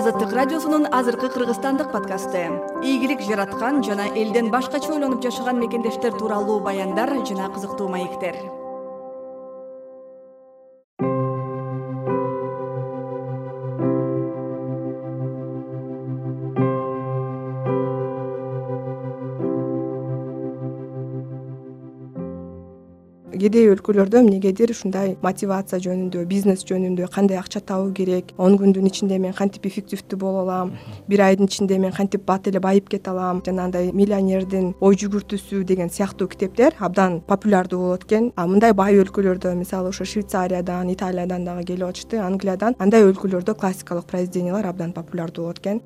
азаттык радиосунун азыркы кыргызстандык подкасты. Ийгилик жараткан жана элден башкача ойлонуп жашаган мекендештер тууралуу баяндар жана кызыктуу маектер өлкөлөрдө эмнегедир ушундай мотивация жөнүндө бизнес жөнүндө кандай акча табуу керек? Он күндүн ичинде мен кантип эффективдүү боло алам? Бир айдын ичинде мен кантип бат эле байып кете алам? Жанагындай миллионердин ой жүгүртүүсү деген сыяктуу китептер абдан популярдуу болот экен. А мындай бай өлкөлөрдө мисалы ошо швейцариядан италиядан дагы келип атышты англиядан андай өлкөлөрдө классикалык произведениялар абдан популярдуу болот экен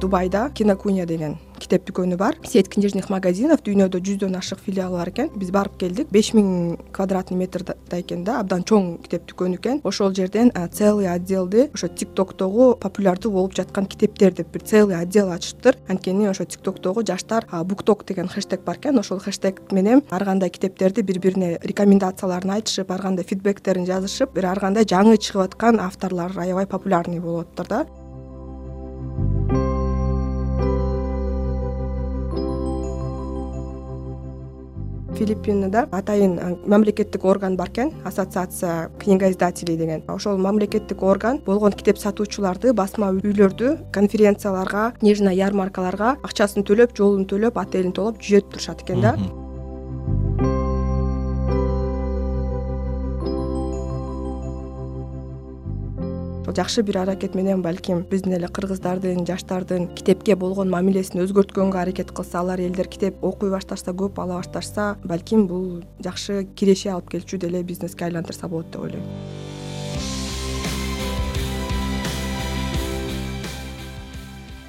дубайда кинокуня деген китеп дүкөнү бар. Сеть книжных магазинов дүйнөдө жүздөн ашык филиалы бар экен. Биз барып келдик. Беш миң квадратный метрда экен да абдан чоң китеп дүкөнү экен. Ошол жерден целый отделди ошо тик токтогу популярдуу болуп жаткан китептер деп бир целый отдел ачышыптыр анткени ошо тик токтогу жаштар букток деген хэштег бар экен. Ошол хэштег менен ар кандай китептерди бири бирине рекомендацияларын айтышып ар кандай фидбектерин жазышып бир ар кандай жаңы чыгып аткан авторлор аябай популярный болуп атыптыр да филиппинда атайын мамлекеттик орган бар экен ассоциация книгоиздателей деген. Ошол мамлекеттик орган болгон китеп сатуучуларды басма үйлөрдү конференцияларга книжный ярмаркаларга акчасын төлөп жолун төлөп отелин төлөп жиберип турушат экен да жакшы бир аракет менен балким биздин эле кыргыздардын жаштардын китепке болгон мамилесин өзгөрткөнгө аракет кылса алар элдер китеп окуй башташса көп ала башташса балким бул жакшы киреше алып келчү деле бизнеске айлантырса болот деп ойлойм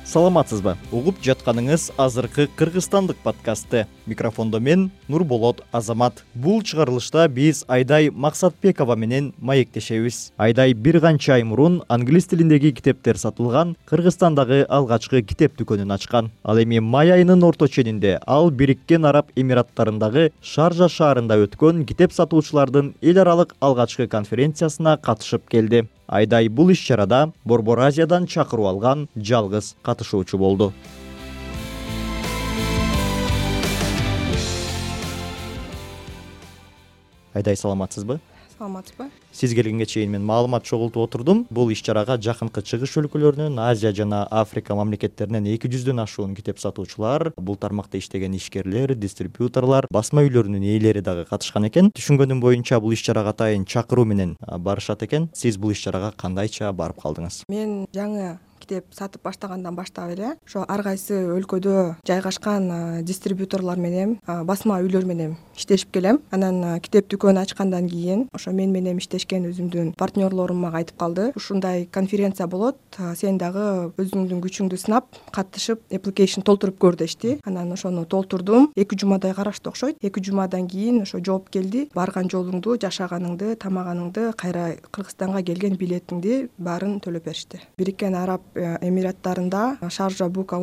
саламатсызбы? Угуп жатканыңыз азыркы кыргызстандык подкастты. Микрофондо мен нурболот азамат. Бул чыгарылышта биз айдай максатбекова менен маектешебиз. Айдай бир канча ай мурун англис тилиндеги китептер сатылган кыргызстандагы алгачкы китеп дүкөнүн ачкан. Ал эми май айынын орто ченинде ал бириккен араб эмираттарындагы шаржа шаарында өткөн китеп сатуучулардын эл аралык алгачкы конференциясына катышып келди. Айдай бул иш чарада борбор азиядан чакыруу алган жалгыз катышуучу болду. Айдай саламатсызбы? Саламатсызбы. Сиз келгенге чейин мен маалымат чогултуп отурдум. Бул иш чарага жакынкы чыгыш өлкөлөрүнөн азия жана африка мамлекеттеринен эки жүздөн ашуун китеп сатуучулар бул тармакта иштеген ишкерлер дистрибьюторлор басма үйлөрүнүн ээлери дагы катышкан экен. Түшүнгөнүм боюнча бул иш чарага атайын чакыруу менен барышат экен. Сиз бул иш чарага кандайча барып калдыңыз? Мен жаңы китеп сатып баштагандан баштап эле ошо ар кайсы өлкөдө жайгашкан дистрибьюторлор менен басма үйлөр менен иштешип келем. Анан китеп дүкөн ачкандан кийин ошо мен менен иштешкен өзүмдүн партнерлорум мага айтып калды. Ушундай конференция болот. Сен дагы өзүңдүн күчүңдү сынап катышып application толтуруп көр дешти. Анан ошону толтурдум. Эки жумадай карашты окшойт. Эки жумадан кийин ошо жооп келди. Барган жолуңду жашаганыңды тамагыңды кайра кыргызстанга келген билетиңди баарын төлөп беришти. Бириккен араб эмираттарында шаржа бук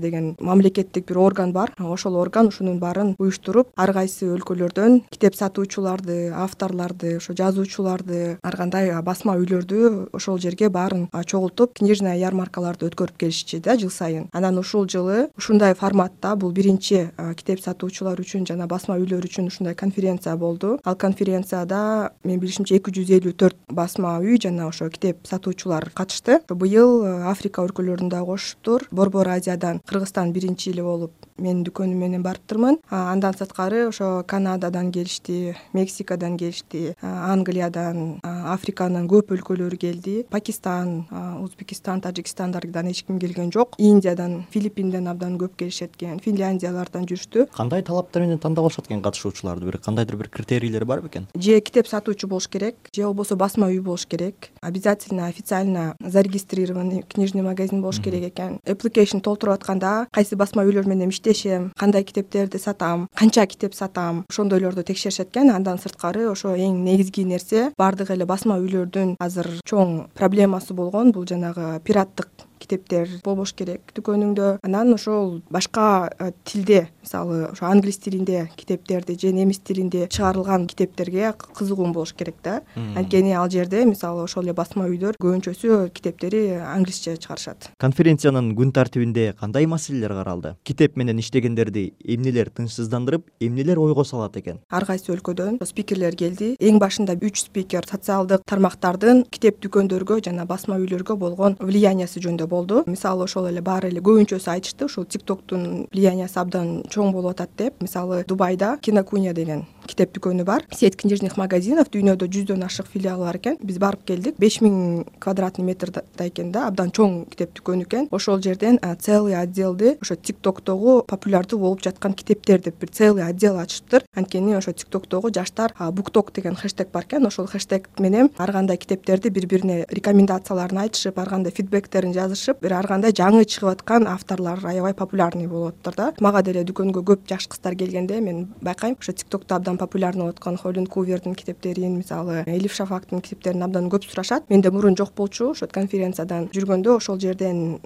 деген мамлекеттик бир орган бар. Ошол орган ушунун баарын уюштуруп ар кайсы өлкөлөрдөн китеп сатуучуларды авторлорду ошо жазуучуларды ар кандай басма үйлөрдү ошол жерге баарын чогултуп книжный ярмаркаларды өткөрүп келишчү да жыл сайын. Анан ушул жылы ушундай форматта бул биринчи китеп сатуучулар үчүн жана басма үйлөр үчүн ушундай конференция болду. Ал конференцияда менин билишимче эки жүз элүү төрт басма үй жана ошо китеп сатуучулар катышты. Быйыл африка өлкөлөрүн дагы кошуптур борбор азиядан кыргызстан биринчи эле болуп менин дүкөнүм менен барыптырмын андан сырткары ошо канададан келишти мексикадан келишти англиядан африканын көп өлкөлөрү келди. Пакистан узбекистан таджикстандардан эч ким келген жок. Индиядан филиппинден абдан көп келишет экен. Финляндиялардан жүрүштү. Кандай талаптар менен тандап алышат экен катышуучуларды? Бир кандайдыр бир критерийлери барбы экен? Же китеп сатуучу болуш керек же болбосо басма үй болуш керек. Обязательно официально зарегистрированный книжный магазин болуш керек экен. Application толтуруп атканда кайсы басма үйлөр менен иштешем кандай китептерди сатам канча китеп сатам ошондойлорду текшеришет экен. Андан сырткары ошо эң негизги нерсе баардык эле басма үйлөрдүн азыр чоң проблемасы болгон. Бул жанагы пираттык китептер болбош керек. Дүкөнүңдө анан ошол башка э, тилде мисалы ошо англис тилинде китептерди же немис тилинде чыгарылган китептерге кызыгуум болуш керек да. Анткени ал жерде мисалы ошол эле басма үйдөр көбүнчөсү китептери англисче чыгарышат. Конференциянын күн тартибинде кандай маселелер каралды? Китеп менен иштегендерди эмнелер тынчсыздандырып эмнелер ойго салат экен? Ар кайсы өлкөдөн спикерлер келди. Эң башында үч спикер социалдык тармактардын китеп дүкөндөргө жана басма үйлөргө болгон влияниясы жөнүндө болду. Мисалы ошол эле баары эле көбүнчөсү айтышты ушул тик токтун влияниясы абдан чоң болуп атат деп. Мисалы дубайда кинокуня деген китеп дүкөнү бар. Сеть книжных магазинов дүйнөдө жүздөн ашык филиалы бар экен. Биз барып келдик. Беш миң квадратный метрда экен да абдан чоң китеп дүкөнү экен. Ошол жерден целый отделди ошо тик токтогу популярдуу болуп жаткан китептер деп бир целый отдел ачышыптыр анткени ошо тик токтогу жаштар букток деген хэштег бар экен. Ошол хэштег менен ар кандай китептерди бири бирине рекомендацияларын айтышып ар кандай фидбектерин жазышып бир ар кандай жаңы чыгып аткан авторлор аябай популярный болуп атыптыр да. Мага деле дүкөнгө көп жаш кыздар келгенде мен байкайм ошо тик токто абдан популярный болуп аткан холлин кувердин китептерин мисалы элиф шафактын китептерин абдан көп сурашат. Менде мурун жок болчу ошо конференциядан жүргөндө ошол жерден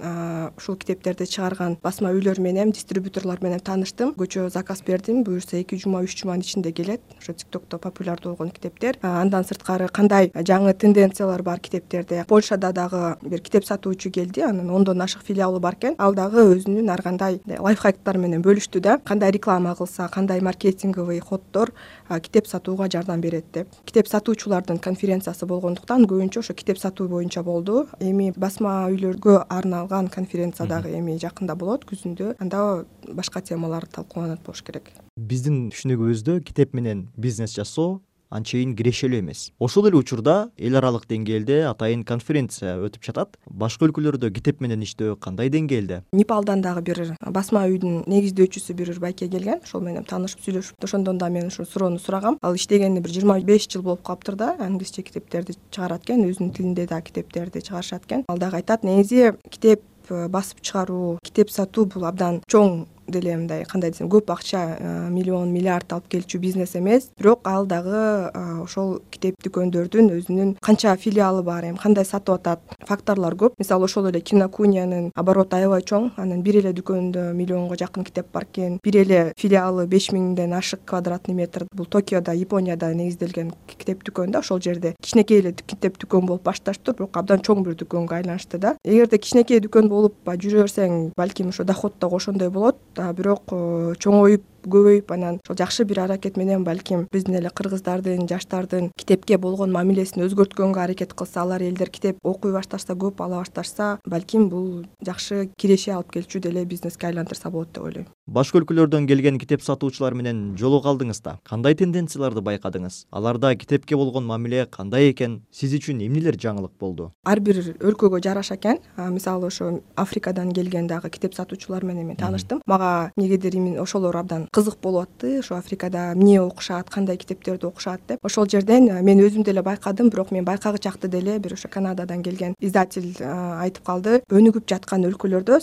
ушул китептерди чыгарган басма үйлөр менен дистрибьюторлор менен тааныштым көчө заказ бердим буюрса эки жума үч жуманын ичинде келет ошо тик токто популярдуу болгон китептер. Андан сырткары кандай жаңы тенденциялар бар китептерде? Польшада дагы бир китеп сатуучу келди анын ондон ашык филиалы бар экен. Ал дагы өзүнүн ар кандай лайфхактар менен бөлүштү да кандай реклама кылса кандай маркетинговый ходдор китеп сатууга жардам берет деп. Китеп сатуучулардын конференциясы болгондуктан көбүнчө ошо китеп сатуу боюнча болду. Эми басма үйлөргө арналган конференция дагы эми жакында болот күзүндө. Анда башка темалар талкууланат болуш керек. Биздин түшүнүгүбүздө китеп менен бизнес жасоо анчейин кирешелүү эмес. Ошол эле учурда эл аралык деңгээлде атайын конференция өтүп жатат башка өлкөлөрдө китеп менен иштөө кандай деңгээлде? Непалдан дагы бир басма үйдүн негиздөөчүсү бир байке келген. Ошол менен таанышып сүйлөшүп ошондон да мен ушул суроону сурагам. Ал иштегенине бир жыйырма беш жыл болуп калыптыр да англисче китептерди чыгарат экен өзүнүн тилинде дагы китептерди чыгарышат экен. Ал дагы айтат негизи китеп э, басып чыгаруу китеп сатуу бул абдан чоң деле мындай кандай десем көп акча э, миллион миллиард алып келчү бизнес эмес. Бирок ал дагы э, ошол китеп дүкөндөрдүн өзүнүн канча филиалы бар эми кандай сатып атат факторлор көп. Мисалы ошол эле кинокунянын обороту аябай чоң анын бир эле дүкөнүндө миллионго жакын китеп бар экен. Бир эле филиалы беш миңден ашык квадратный метр. Бул токиодо японияда негизделген китеп дүкөн да ошол жерде кичинекей эле китеп дүкөн болуп башташыптыр бирок абдан чоң бир дүкөнгө айланышты да. Эгерде кичинекей дүкөн болуп жүрө берсең балким ошо доход дагы ошондой болот бирок э, чоңоюп көбөйүп анан ошол жакшы бир аракет менен балким биздин эле кыргыздардын жаштардын китепке болгон мамилесин өзгөрткөнгө аракет кылса алар элдер китеп окуй башташса көп ала башташса балким бул жакшы киреше алып келчү деле бизнеске айлантырса болот деп ойлойм. Башка өлкөлөрдөн келген китеп сатуучулар менен жолуга алдыңыз да. Кандай тенденцияларды байкадыңыз? Аларда китепке болгон мамиле кандай экен? Сиз үчүн эмнелер жаңылык болду? Ар бир өлкөгө жараша экен. Мисалы ошо африкадан келген дагы китеп сатуучулар менен мен тааныштым мага эмнегедир именно ошолор абдан кызык болуп атты ошо африкада эмне окушат кандай китептерди окушат деп. Ошол жерден э, мен өзүм деле байкадым бирок мен байкагычакты деле бир ошо канададан келген издатель э, айтып калды. Өнүгүп жаткан өлкөлөрдө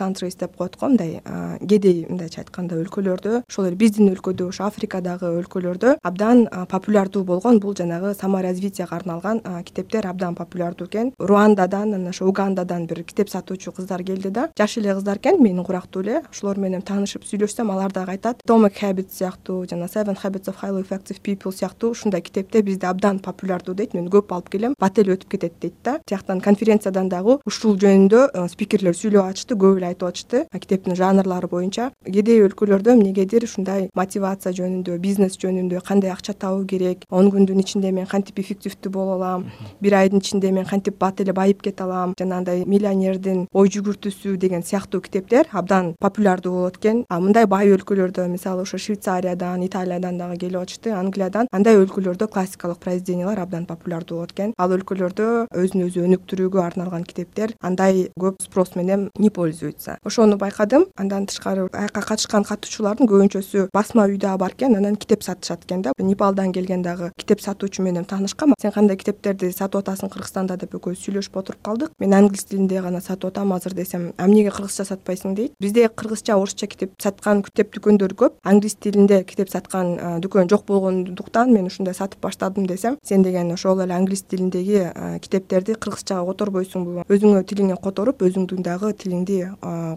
countries деп коет го мындай э, кедей мындайча айтканда өлкөлөрдө. Ошол эле биздин өлкөдө ошо африкадагы өлкөлөрдө абдан популярдуу болгон бул жанагы саморазвитияга арналган китептер абдан популярдуу экен. Руандадан анан ошо угандадан бир китеп сатуучу кыздар келди да. Жаш эле кыздар экен менин курактуу эле. Ошолор менен таанышып сүйлөшсөм алар дагы айтат atomic habits сыяктуу жана seven habits of highly effective people сыяктуу. Ушундай китептер бизде абдан популярдуу дейт. Мен көп алып келем. Бат эле өтүп кетет дейт да. Тияктан конференциядан дагы ушул жөнүндө э, спикерлер сүйлөп атышты көп эле айтып атышты китептин жанрлары боюнча кедей өлкөлөрдө эмнегедир ушундай мотивация жөнүндө бизнес жөнүндө кандай акча табуу керек? Он күндүн ичинде мен кантип эффективдүү боло алам? Бир айдын ичинде мен кантип бат эле байып кете алам? Жанагындай миллионердин ой жүгүртүүсү деген сыяктуу китептер абдан популярдуу болот экен. А мындай бай өлкөлөрдө мисалы ошо швейцариядан италиядан дагы келип атышты. Англиядан андай өлкөлөрдө классикалык произведениялар абдан популярдуу болот экен ал өлкөлөрдө өзүн өзү өнүктүрүүгө арналган китептер андай көп спрос менен не пользуются ошону байкадым. Андан тышкары аяка катышкан катышуулардын көбүнчөсү басма үй дагы бар экен анан китеп сатышат экен да. Непалдан келген дагы китеп сатуучу менен таанышкам. Сен кандай китептерди сатып атасың кыргызстанда деп экөөбүз сүйлөшүп отуруп калдык. Мен англис тилинде гана сатып атам азыр десем эмнеге кыргызча сатпайсың? дейт. Бизде кыргызча орусча китеп саткан китеп дүкөндөр көп. Англис тилинде китеп саткан дүкөн жок болгондуктан мен ушундай сатып баштадым десем сен деген ошол эле англис тилиндеги китептерди кыргызчага которбойсуңбу өзүңө тилиңе которуп өзүңдүн дагы тилиңди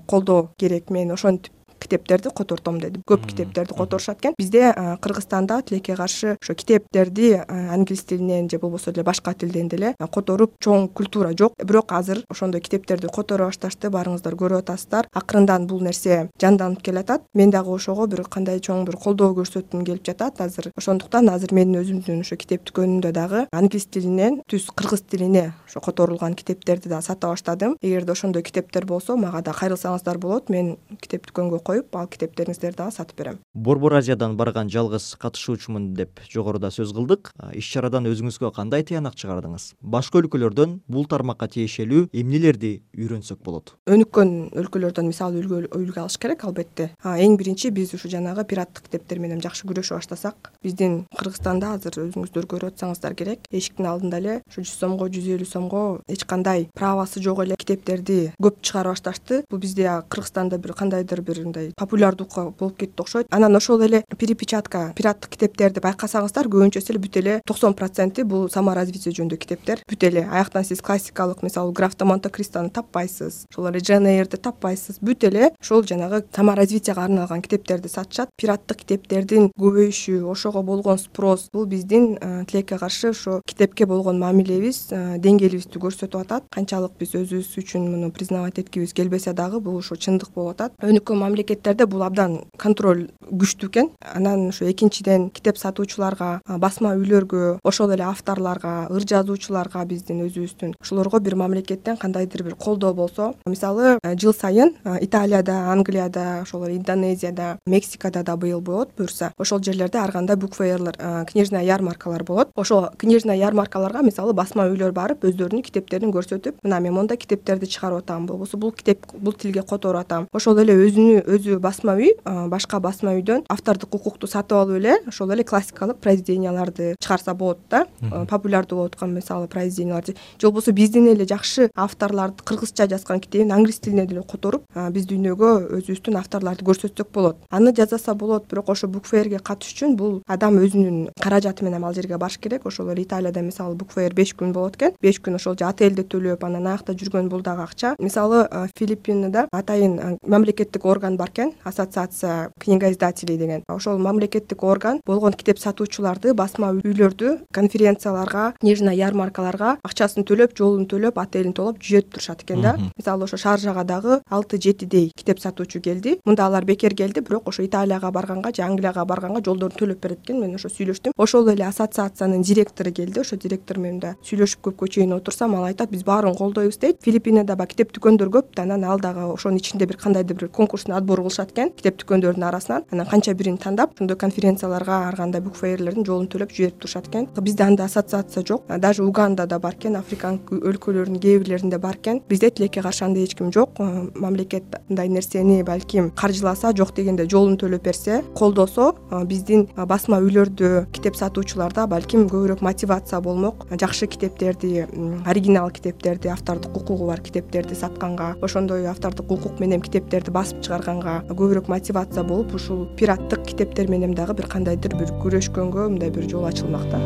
колдоо керек. Мен ошентип китептерди котортом деди көп китептерди которушат экен. Бизде кыргызстанда тилекке каршы ошо китептерди англис тилинен же болбосо деле башка тилден деле которуп чоң культура жок. Бирок азыр ошондой китептерди которо башташты баарыңыздар көрүп атасыздар. Акырындан бул нерсе жанданып келатат. Мен дагы ошого бир кандай чоң бир колдоо көрсөткүм келип жатат. Азыр ошондуктан азыр менин өзүмдүн ошо китеп дүкөнүмдө дагы англис тилинен түз кыргыз тилине ошо которулган китептерди да сата баштадым. Эгерде ошондой китептер болсо мага да кайрылсаңыздар болот. Мен китеп дүкөнгө коюп ал китептериңиздерди дагы сатып берем. Борбор азиядан барган жалгыз катышуучумун деп жогоруда сөз кылдык. Иш чарадан өзүңүзгө кандай тыянак чыгардыңыз? Башка өлкөлөрдөн бул тармакка тиешелүү эмнелерди үйрөнсөк болот? Өнүккөн өлкөлөрдөн мисалы үлгү алыш керек албетте. Эң биринчи биз ушу жанагы пираттык китептер менен жакшы күрөшүп баштасак биздин кыргызстанда азыр өзүңүздөр көрүп атсаңыздар керек. Эшиктин алдында эле ушу жүз сомго жүз элүү сомго эч кандай правасы жок эле китептерди көп чыгара башташты бул бизде кыргызстанда бир кандайдыр бир мындай популярдуукка болуп кетти окшойт. Анан ошол эле перепечатка пираттык китептерди байкасаңыздар көбүнчөсү эле бүт эле токсон проценти бул саморазвитие жөнүндө китептер. Бүт эле аяктан сиз классикалык мисалы графто монте кристону таппайсыз ошол эле жен эйрди таппайсыз. Бүт эле ошол жанагы саморазвитияга арналган китептерди сатышат. Пираттык китептердин көбөйүшү ошого болгон спрос бул биздин тилекке каршы ошо китепке болгон мамилебиз деңгээлибизди көрсөтүп атат. Канчалык биз өзүбүз үчүн муну признавать эткибиз келбесе дагы бул ошо чындык болуп атат. Өнүккөн мамлекеттерде бул абдан контроль күчтүү экен. Анан ошо экинчиден китеп сатуучуларга басма үйлөргө ошол эле авторлорго ыр жазуучуларга биздин өзүбүздүн ошолорго бир мамлекеттен кандайдыр бир колдоо болсо. Мисалы жыл сайын италияда англияда ошол эле индонезияда мексикада да быйыл болот. Буюрса ошол жерлерде ар кандай букфейерлер книжная ярмаркалар болот. Ошол книжная ярмаркаларга мисалы басма үйлөр барып өздөрүнүн китептерин көрсөтүп мына мен мондай китептерди чыгарып атам болбосо бул китеп бул тилге которуп атам ошол эле өзүнүн өзү басма үй башка басма үйдөн автордук укукту сатып алып эле ошол эле классикалык произведенияларды чыгарса болот да популярдуу болуп аткан мисалы произведенияларды. Же болбосо биздин эле жакшы авторлорду кыргызча жазган китебин англис тилине деле которуп биз дүйнөгө өзүбүздүн авторлорду көрсөтсөк болот. Аны жасаса болот бирок ошо букфейрге катышыш үчүн бул адам өзүнүн каражаты менен ал жерге барыш керек. Ошол эле италияда мисалы букфейр беш күн болот экен. Беш күн ошол отельди төлөп анан аякта жүргөн бул дагы акча. Мисалы филиппинда атайын мамлекеттик орган бар экен ассоциация книгоиздателей деген. Ошол мамлекеттик орган болгон китеп сатуучуларды басма үйлөрдү конференцияларга книжный ярмаркаларга акчасын төлөп жолун төлөп отелин толоп жиберип турушат экен да. Мисалы ошо шааржага дагы алты жетидей китеп сатуучу келди. Мында алар бекер келди бирок ошо италияга барганга же англияга барганга жолдорун төлөп берет экен. Мен ошо сүйлөштүм. Ошол эле ассоциациянын директору келди. Ошо директор менен мындай сүйлөшүп көпкө чейин отурсам ал айтат биз баарын колдойбуз дейт. Филиппинада баягы китеп дүкөндөр көп да анан ал дагы ошонун ичинде бир кандайдыр бир конкурсный отбор кылышат экен. Китеп дүкөндөрдүн арасынан анан канча бирин тандап ошондой конференцияларга ар кандай букфейерлердин жолун төлөп жиберип турушат экен. Бизде андай ассоциация жок. Даже угандада бар экен африкан өлкөлөрүнүн кээ бирлеринде бар экен. Бизде тилекке каршы андай эч ким жок. Мамлекет мындай нерсени балким каржыласа жок дегенде жолун төлөп берсе колдосо биздин басма үйлөрдө китеп сатуучуларда балким көбүрөөк мотивация болмок. Жакшы китептерди оригинал китептерди автордук укугу бар китептерди сатканга ошондой автордук укук менен китептерди басып чыгарганга көбүрөөк мотивация болуп ушул пираттык китептер менен дагы бир кандайдыр бир күрөшкөнгө мындай бир жол ачылмак да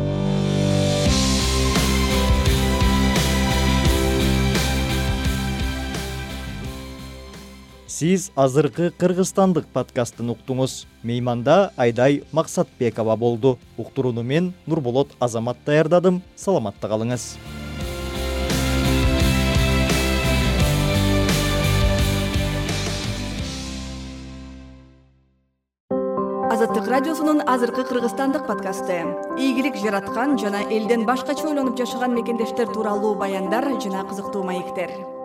сиз азыркы кыргызстандык подкастын уктуңуз. Мейманда айдай максатбекова болду. Уктурууну мен нурболот азамат даярдадым. Саламатта калыңыз азыркы кыргызстандык подкасты. Ийгилик жараткан жана элден башкача ойлонуп жашаган мекендештер тууралуу баяндар жана кызыктуу маектер